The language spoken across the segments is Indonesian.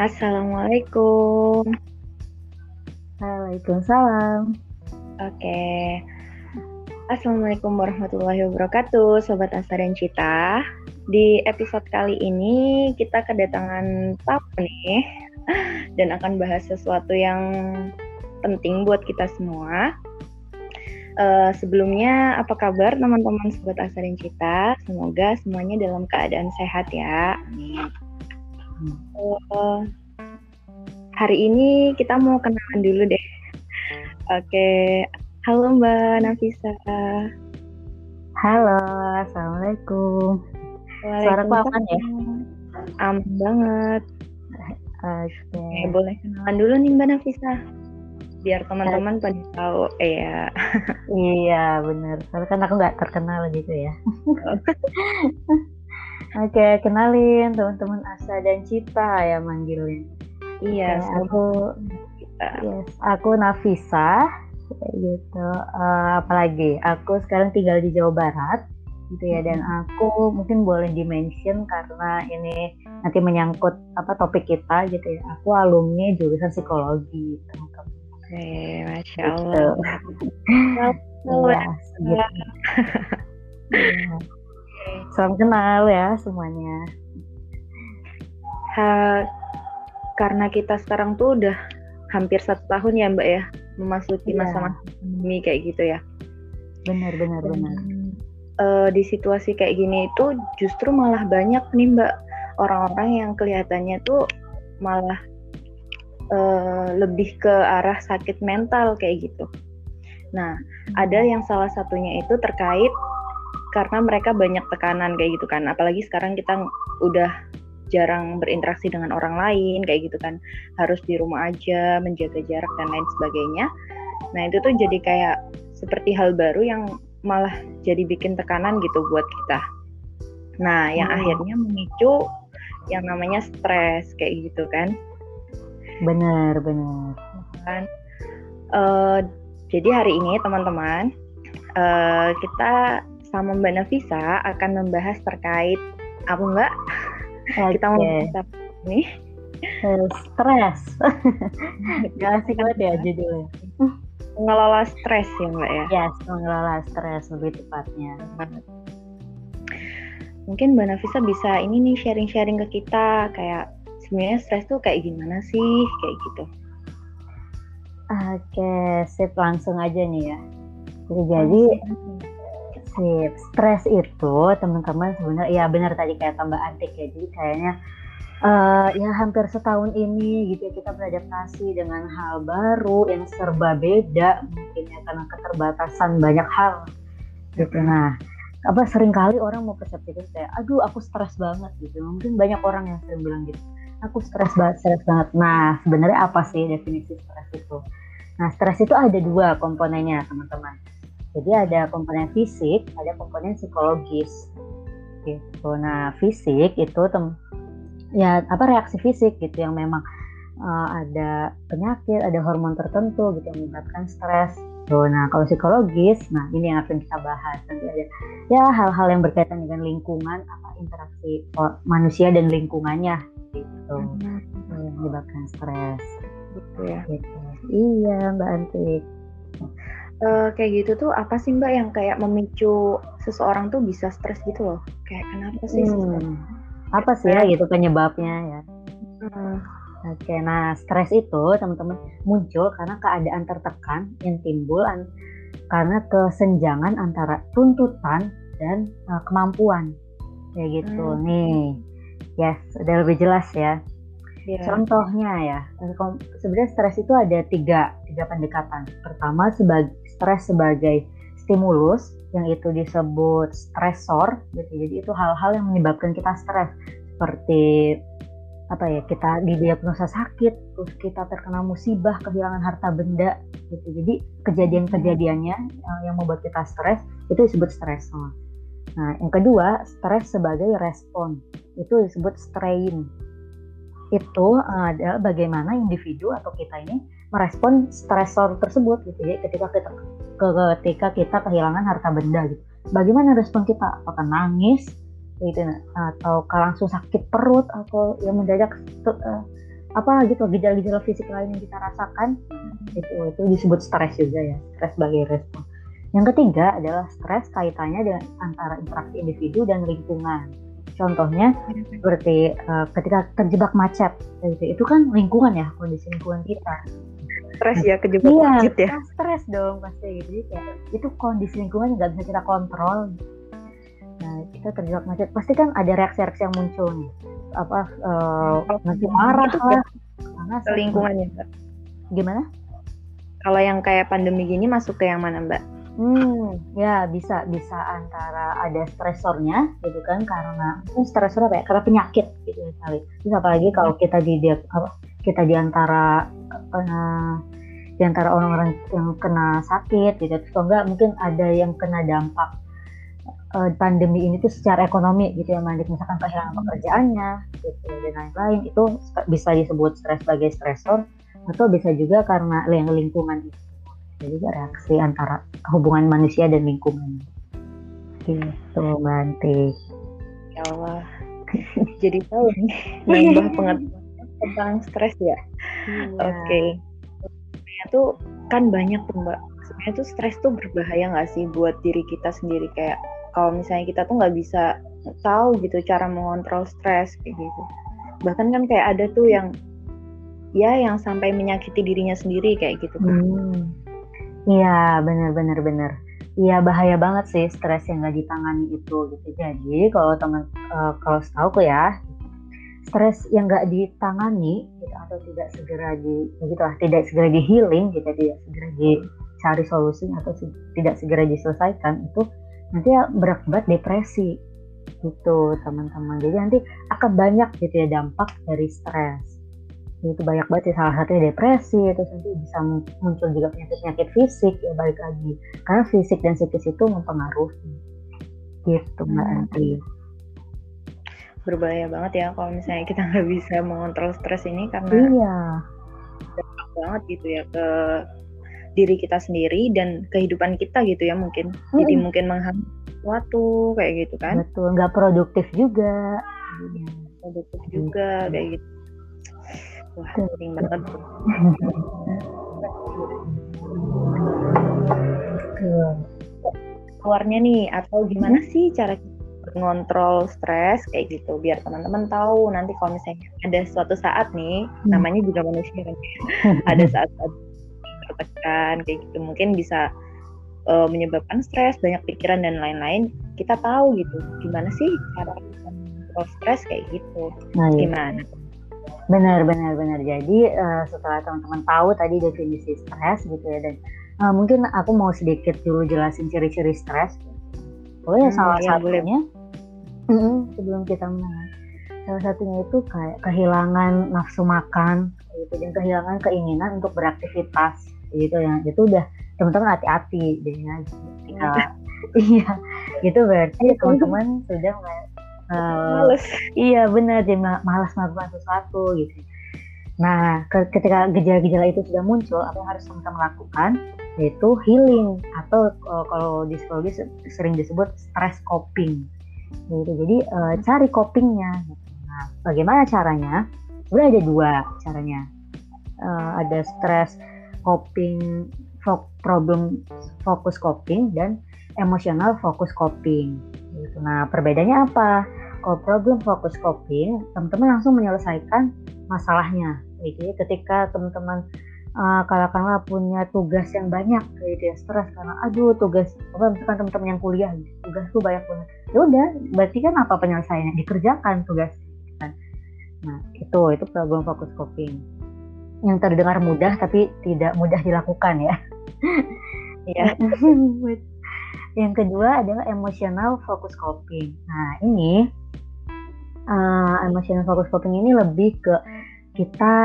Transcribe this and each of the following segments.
Assalamualaikum. Waalaikumsalam. Oke. Assalamualaikum warahmatullahi wabarakatuh, Sobat Asa dan Cita. Di episode kali ini kita kedatangan Papa nih dan akan bahas sesuatu yang penting buat kita semua. Uh, sebelumnya apa kabar teman-teman Sobat Asa dan Cita? Semoga semuanya dalam keadaan sehat ya. Amin. Uh, hari ini kita mau kenalan dulu deh. Oke, halo Mbak Nafisa. Halo, assalamualaikum. Suara aman ya? Aman banget. Oke, okay. boleh kenalan dulu nih Mbak Nafisa. Biar teman-teman pada tahu, eh, ya. iya benar. Soalnya kan aku nggak terkenal gitu ya. Oke, kenalin teman-teman Asa dan Cita ya manggilnya. Iya, okay, aku yes, aku Nafisa gitu. Uh, apalagi aku sekarang tinggal di Jawa Barat gitu ya dan aku mungkin boleh dimention karena ini nanti menyangkut apa topik kita gitu ya. Aku alumni jurusan psikologi teman-teman. Oke, masya Allah. Gitu. ya, gitu. Salam kenal ya semuanya. Ha, karena kita sekarang tuh udah hampir satu tahun ya Mbak ya memasuki iya. masa-masa pandemi kayak gitu ya. Benar benar benar. Uh, di situasi kayak gini itu justru malah banyak nih Mbak orang-orang yang kelihatannya tuh malah uh, lebih ke arah sakit mental kayak gitu. Nah, ada yang salah satunya itu terkait karena mereka banyak tekanan kayak gitu kan apalagi sekarang kita udah jarang berinteraksi dengan orang lain kayak gitu kan. Harus di rumah aja menjaga jarak dan lain sebagainya. Nah itu tuh jadi kayak seperti hal baru yang malah jadi bikin tekanan gitu buat kita. Nah yang hmm. akhirnya memicu yang namanya stres kayak gitu kan. Benar benar. Kan? Uh, jadi hari ini teman-teman uh, kita sama Mbak Nafisa akan membahas terkait apa Mbak? Okay. Kita mau membahas ini stres. Gak asik banget ya judulnya. Mengelola stres ya Mbak ya? Yes, mengelola stres lebih tepatnya. Mungkin Mbak Nafisa bisa ini nih sharing-sharing ke kita kayak sebenarnya stres tuh kayak gimana sih kayak gitu. Oke, sip langsung aja nih ya. Jadi, Sip, stres itu teman-teman sebenarnya ya benar tadi kayak tambah antik ya. Jadi kayaknya uh, ya hampir setahun ini gitu ya kita beradaptasi dengan hal baru yang serba beda mungkin ya karena keterbatasan banyak hal gitu. Nah, apa sering kali orang mau persepsi kayak aduh aku stres banget gitu. Mungkin banyak orang yang sering bilang gitu. Aku stres banget, stres banget. Nah, sebenarnya apa sih definisi stres itu? Nah, stres itu ada dua komponennya, teman-teman jadi ada komponen fisik, ada komponen psikologis. Gitu. Nah, fisik itu tem ya apa reaksi fisik gitu yang memang uh, ada penyakit, ada hormon tertentu gitu yang menyebabkan stres. Tuh, nah kalau psikologis, nah ini yang akan kita bahas nanti ada ya hal-hal yang berkaitan dengan lingkungan, apa interaksi manusia dan lingkungannya gitu yang menyebabkan stres. Gitu ya. Gitu. Iya Mbak Antik uh, kayak gitu tuh apa sih Mbak yang kayak memicu seseorang tuh bisa stres gitu loh? Kayak kenapa sih? Hmm. Apa sih ya gitu penyebabnya ya? Hmm. Oke, nah stres itu teman-teman muncul karena keadaan tertekan yang timbul an karena kesenjangan antara tuntutan dan uh, kemampuan kayak gitu hmm. nih. Yes, udah lebih jelas ya. Yeah. Contohnya ya, sebenarnya stres itu ada tiga tiga pendekatan. Pertama sebagai stres sebagai stimulus yang itu disebut stresor gitu. Jadi itu hal-hal yang menyebabkan kita stres. Seperti apa ya kita didiagnosa sakit terus kita terkena musibah kehilangan harta benda gitu. Jadi kejadian-kejadiannya eh, yang membuat kita stres itu disebut stresor. Nah yang kedua stres sebagai respon. Itu disebut strain. Itu adalah bagaimana individu atau kita ini merespon stresor tersebut gitu. Ya ketika kita ketika kita kehilangan harta benda gitu. Bagaimana respon kita? Apakah nangis? Gitu atau langsung sakit perut atau yang mendadak uh, apa gitu gejala-gejala fisik lain yang kita rasakan? Itu itu disebut stres juga ya stres sebagai respon. Yang ketiga adalah stres kaitannya dengan antara interaksi individu dan lingkungan. Contohnya seperti uh, ketika terjebak macet gitu. itu kan lingkungan ya kondisi lingkungan kita stres ya kejebak iya, macet ya. Stres dong pasti gitu. Jadi kayak itu kondisi lingkungan nggak bisa kita kontrol. Nah kita terjebak macet. Pasti kan ada reaksi-reaksi yang muncul nih. Apa uh, nanti marah lah. karena lingkungannya mbak? Gimana? Kalau yang kayak pandemi gini masuk ke yang mana mbak? Hmm, ya bisa bisa antara ada stresornya gitu kan karena itu stresor apa ya? Karena penyakit gitu misalnya. Terus apalagi kalau kita di dia apa kita di antara uh, di antara orang-orang yang kena sakit gitu. Terus enggak mungkin ada yang kena dampak uh, pandemi ini tuh secara ekonomi gitu ya, misalkan kehilangan pekerjaannya gitu dan lain-lain itu bisa disebut stres sebagai stresor atau bisa juga karena yang lingkungan itu. Jadi reaksi antara hubungan manusia dan lingkungan. Gitu Banti ya Allah. Jadi tahu nih nambah pengetahuan tentang stres ya iya. oke okay. itu kan banyak tuh mbak sebenarnya tuh stres tuh berbahaya nggak sih buat diri kita sendiri kayak kalau misalnya kita tuh nggak bisa tahu gitu cara mengontrol stres kayak gitu bahkan kan kayak ada tuh yang ya yang sampai menyakiti dirinya sendiri kayak gitu kan. Hmm. Iya, benar-benar benar. Iya bahaya banget sih stres yang nggak ditangani itu gitu. Jadi kalau teman uh, kalau setahu ya stres yang nggak ditangani gitu, atau tidak segera di gitu lah, tidak segera di healing gitu, tidak segera dicari solusinya atau tidak segera diselesaikan itu nanti ya berakibat depresi gitu teman-teman. Jadi nanti akan banyak gitu ya dampak dari stres itu banyak banget ya salah satunya depresi terus nanti bisa muncul juga penyakit-penyakit fisik ya balik lagi karena fisik dan psikis itu mempengaruhi gitu mbak hmm. Andri berbahaya banget ya kalau misalnya kita nggak bisa mengontrol stres ini karena iya. dampak banget gitu ya ke diri kita sendiri dan kehidupan kita gitu ya mungkin. Hmm. jadi mungkin menghambat sesuatu kayak gitu kan. Betul nggak produktif juga. Produktif juga hmm. kayak gitu. Wah, penting banget. Keluarnya nih, atau gimana sih cara ngontrol stres kayak gitu biar teman-teman tahu nanti kalau misalnya ada suatu saat nih hmm. namanya juga manusia kan ada saat-saat tertekan kayak gitu mungkin bisa uh, menyebabkan stres banyak pikiran dan lain-lain kita tahu gitu gimana sih cara mengontrol stres kayak gitu nah, iya. gimana Benar, benar, benar. Jadi uh, setelah teman-teman tahu tadi definisi stres gitu ya dan uh, mungkin aku mau sedikit dulu jelasin ciri-ciri stres. Pokoknya hmm, salah ya, satunya boleh. sebelum kita mulai. Salah satunya itu kayak kehilangan nafsu makan gitu. Dan kehilangan keinginan untuk beraktivitas gitu ya. Itu udah teman-teman hati-hati jadinya. Ketika iya. Itu berarti teman-teman sudah uh, males. iya benar. Dia malas melakukan sesuatu gitu. Nah ketika gejala-gejala itu sudah muncul apa yang harus kita lakukan? Yaitu healing atau uh, kalau di psikologi sering disebut stress coping gitu jadi uh, cari copingnya gitu. nah bagaimana caranya sebenarnya ada dua caranya uh, ada stress coping problem fokus coping dan emosional fokus coping gitu. Nah, perbedaannya apa? Kalau problem fokus coping, teman-teman langsung menyelesaikan masalahnya. Jadi ketika teman-teman uh, katakanlah punya tugas yang banyak kayak dia stres karena aduh tugas apa misalkan teman-teman yang kuliah tugas tuh banyak banget ya udah berarti kan apa penyelesaiannya dikerjakan tugas? Kan nah itu itu problem fokus coping. Yang terdengar mudah tapi tidak mudah dilakukan ya. Ya yang kedua adalah emotional focus coping. Nah ini uh, emotional focus coping ini lebih ke kita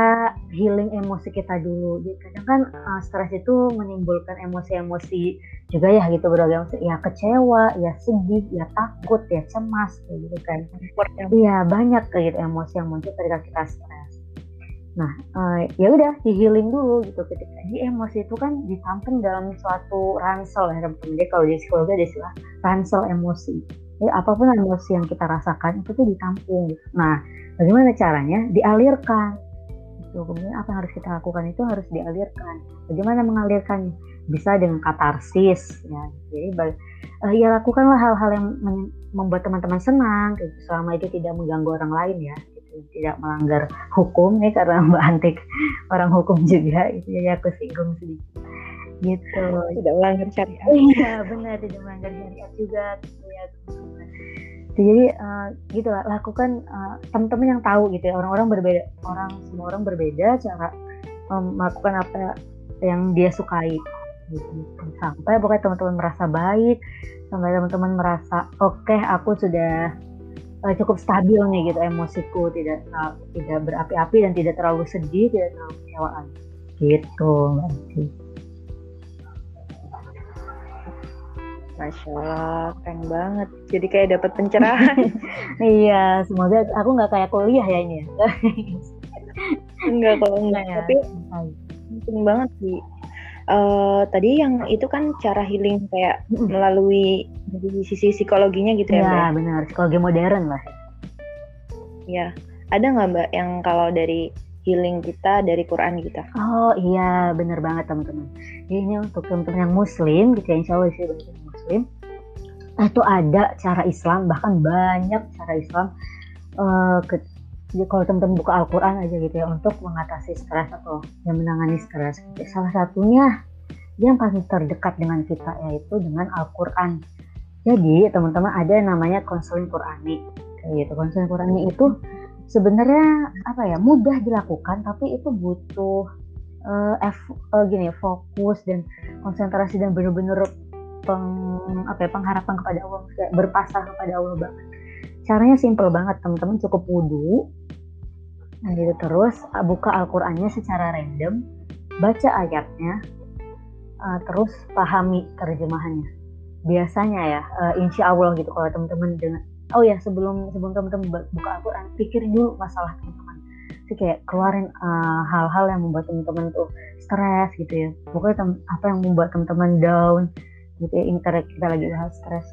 healing emosi kita dulu. Jadi kadang kan uh, stres itu menimbulkan emosi-emosi juga ya gitu berbagai emosi. Ya kecewa, ya sedih, ya takut, ya cemas kayak gitu kan. Iya banyak kayak gitu emosi yang muncul ketika kita stres. Nah uh, ya udah di healing dulu gitu ketika di emosi itu kan ditampung dalam suatu ransel ya teman-teman. Jadi kalau di psikologi ada istilah ransel emosi ya apa pun emosi yang kita rasakan itu tuh ditampung gitu. Nah, bagaimana caranya? Dialirkan. gitu kemudian apa yang harus kita lakukan itu harus dialirkan bagaimana mengalirkannya bisa dengan katarsis ya jadi uh, ya lakukanlah hal-hal yang membuat teman-teman senang gitu, selama itu tidak mengganggu orang lain ya gitu. tidak melanggar hukum nih karena Mbak Antik orang hukum juga itu ya aku singgung sedikit gitu. Tidak melanggar syariat. Iya benar tidak melanggar syariat juga gitu ya jadi uh, gitu lah lakukan uh, teman-teman yang tahu gitu ya orang-orang berbeda orang semua orang berbeda cara um, melakukan apa yang dia sukai. Gitu sampai pokoknya teman-teman merasa baik sampai teman-teman merasa oke okay, aku sudah uh, cukup stabil nih gitu emosiku tidak uh, tidak berapi-api dan tidak terlalu sedih tidak terlalu kecewaan gitu nanti Masya Allah, keren banget. Jadi kayak dapat pencerahan. iya, semoga aku nggak kayak kuliah ya ini. Enggak kalau enggak, ya. tapi penting banget sih. Uh, tadi yang itu kan cara healing kayak melalui dari sisi psikologinya gitu ya, Iya, ya? benar. Psikologi modern lah. Iya. Ada nggak Mbak yang kalau dari healing kita dari Quran kita. Oh iya, benar banget teman-teman. Ini untuk teman-teman yang Muslim, gitu ya, insya Allah sih Muslim, itu ada cara Islam, bahkan banyak cara Islam. Uh, kalau teman-teman buka Al-Quran aja gitu ya, untuk mengatasi stres atau yang menangani stres. Salah satunya yang paling terdekat dengan kita yaitu dengan Al-Quran. Jadi teman-teman ada yang namanya konseling Qurani. Kayak gitu. Konseling Qurani itu sebenarnya apa ya mudah dilakukan tapi itu butuh uh, F, uh, gini fokus dan konsentrasi dan benar-benar peng apa ya, pengharapan kepada Allah kayak berpasrah kepada Allah banget. Caranya simple banget teman-teman cukup wudhu nah gitu terus buka Al-Qur'annya secara random baca ayatnya uh, terus pahami terjemahannya. Biasanya ya uh, insya Allah gitu kalau teman-teman dengan oh ya sebelum sebelum teman-teman buka Al-Quran pikirin dulu masalah teman-teman. Sih kayak keluarin hal-hal uh, yang membuat teman-teman tuh stres gitu ya. Pokoknya apa yang membuat teman-teman down gitu ya ini kita lagi bahas stres.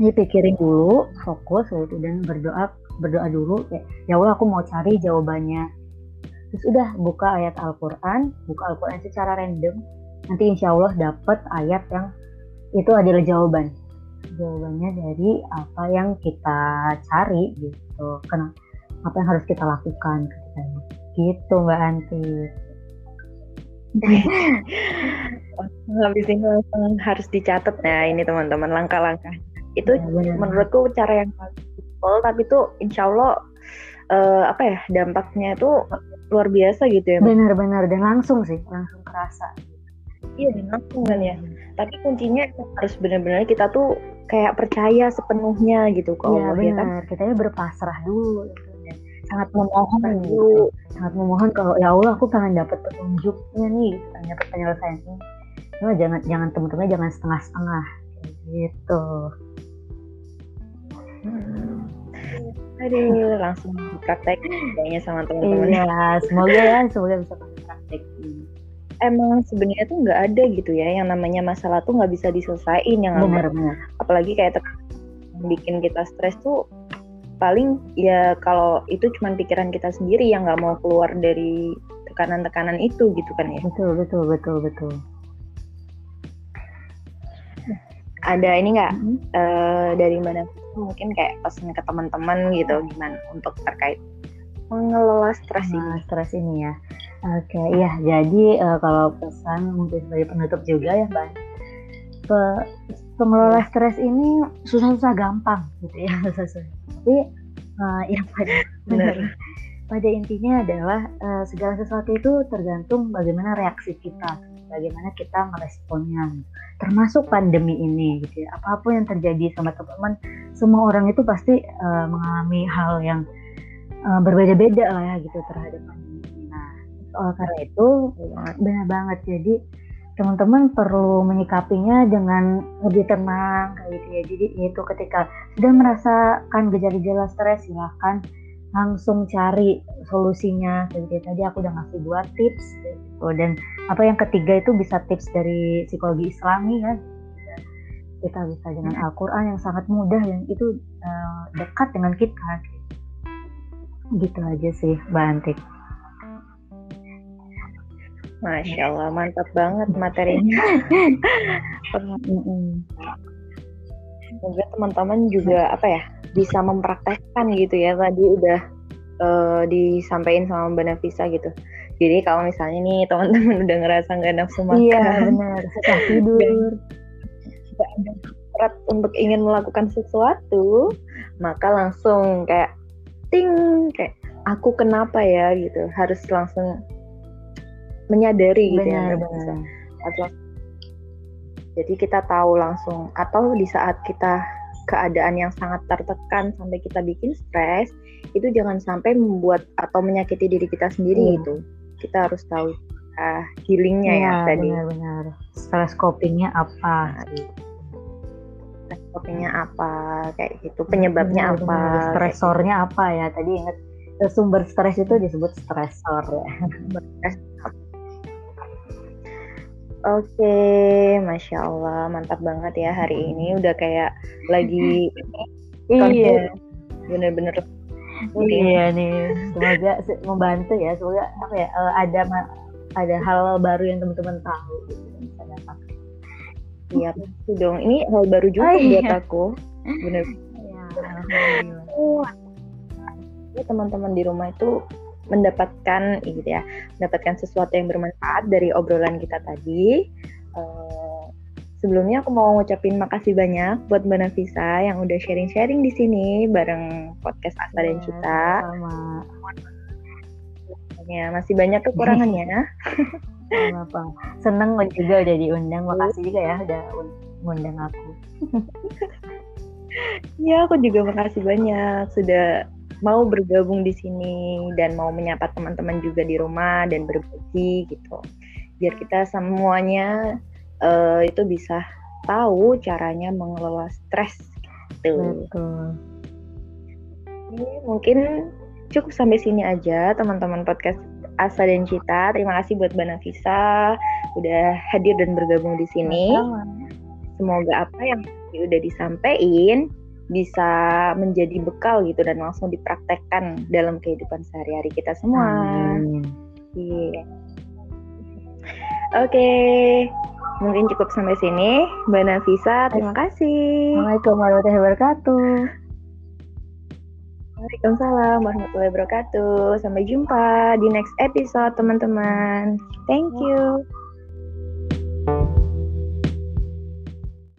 Ini pikirin dulu fokus gitu dan berdoa berdoa dulu. Kayak ya Allah aku mau cari jawabannya. Terus udah buka ayat Al-Quran. Buka Al-Quran secara random. Nanti insya Allah dapat ayat yang itu adalah jawaban. Jawabannya dari apa yang kita cari gitu. Kenapa apa yang harus kita lakukan gitu mbak Anti habis ini langsung harus dicatat ya ini teman-teman langkah-langkah. Itu ya, menurutku cara yang paling simpel tapi tuh insya Allah uh, apa ya dampaknya itu luar biasa gitu ya benar-benar dan langsung sih langsung kerasa iya dan langsung kan ya. Tapi kuncinya harus benar-benar kita tuh kayak percaya sepenuhnya gitu kok iya, ya kan? kita ya berpasrah dulu gitu. Dan sangat memohon dulu sangat memohon kalau ya Allah aku pengen dapat petunjuknya nih pengen dapat penyelesaian Cuma jangan jangan teman-teman jangan setengah-setengah gitu hmm. Aduh, langsung praktek kayaknya sama teman-teman. Iya, semoga ya, semoga bisa praktek emang sebenarnya tuh nggak ada gitu ya yang namanya masalah tuh nggak bisa diselesaikan yang benar, benar. apalagi kayak bikin kita stres tuh paling ya kalau itu cuma pikiran kita sendiri yang nggak mau keluar dari tekanan-tekanan itu gitu kan ya betul betul betul betul ada ini nggak mm -hmm. uh, dari mana mungkin kayak pesan ke teman-teman gitu gimana untuk terkait mengelola stres ini stres ini ya Oke, okay, iya. Jadi uh, kalau pesan mungkin sebagai penutup juga ya, Mbak. Pe pengelola stres ini susah-susah gampang gitu ya, susah Tapi uh, yang pada benar. pada intinya adalah uh, segala sesuatu itu tergantung bagaimana reaksi kita, bagaimana kita meresponnya. Termasuk pandemi ini gitu ya. Apa pun yang terjadi sama teman-teman, semua orang itu pasti uh, mengalami hal yang uh, berbeda-beda lah ya gitu terhadap pandemi oleh karena itu benar banget jadi teman-teman perlu menyikapinya dengan lebih tenang kayak gitu ya jadi itu ketika sudah merasakan gejala-gejala stres silahkan langsung cari solusinya. Kayak gitu. Tadi aku udah ngasih dua tips gitu. Dan apa yang ketiga itu bisa tips dari psikologi islami ya kita bisa dengan Al-Quran yang sangat mudah dan itu uh, dekat dengan kita. Gitu aja sih Mbak Antik. Masya Allah, mantap banget materinya. Semoga teman-teman juga apa ya bisa mempraktekkan gitu ya tadi udah uh, disampaikan sama Mbak Nafisa gitu. Jadi kalau misalnya nih teman-teman udah ngerasa nggak nafsu makan, iya benar, susah tidur, nggak ada berat untuk ingin melakukan sesuatu, maka langsung kayak ting kayak aku kenapa ya? gitu, harus langsung menyadari gitu ya, benar, ya benar. Atau, jadi kita tahu langsung atau di saat kita keadaan yang sangat tertekan sampai kita bikin stres itu jangan sampai membuat atau menyakiti diri kita sendiri hmm. gitu. Kita harus tahu uh, healingnya ya, ya tadi. benar-benar. Stress copingnya apa? Stress copingnya apa? Kayak gitu. Penyebabnya benar, apa? Stresornya apa ya? Tadi ingat sumber stres itu disebut stresor ya Oke, masya Allah, mantap banget ya hari ini udah kayak lagi iya, bener-bener Iya nih, semoga membantu ya. Semoga apa ya uh, ada ada hal baru yang teman-teman tahu gitu bisa. Iya pasti dong. Ini hal baru juga oh, buat iya. aku. Bener. Iya. Oh, teman-teman di rumah itu mendapatkan gitu ya, mendapatkan sesuatu yang bermanfaat dari obrolan kita tadi. Uh, Sebelumnya aku mau ngucapin makasih banyak buat Mbak Nafisa yang udah sharing-sharing di sini bareng podcast Asa dan iya, Cita. Sama. Ya, masih banyak kekurangannya. apa Seneng juga udah diundang. Makasih juga ya udah ngundang aku. ya, aku juga makasih banyak sudah mau bergabung di sini dan mau menyapa teman-teman juga di rumah dan berbagi gitu. Biar kita semuanya uh, itu bisa tahu caranya mengelola stres gitu. Betul. Ini mungkin cukup sampai sini aja teman-teman podcast Asa dan Cita. Terima kasih buat Mbak Nafisa udah hadir dan bergabung di sini. Semoga apa yang udah disampaikan bisa menjadi bekal gitu dan langsung dipraktekkan dalam kehidupan sehari-hari kita semua. Iya. Oke, okay mungkin cukup sampai sini. Mbak Nafisa, terima kasih. Assalamualaikum warahmatullahi wabarakatuh. Waalaikumsalam warahmatullahi wabarakatuh. Sampai jumpa di next episode, teman-teman. Thank you.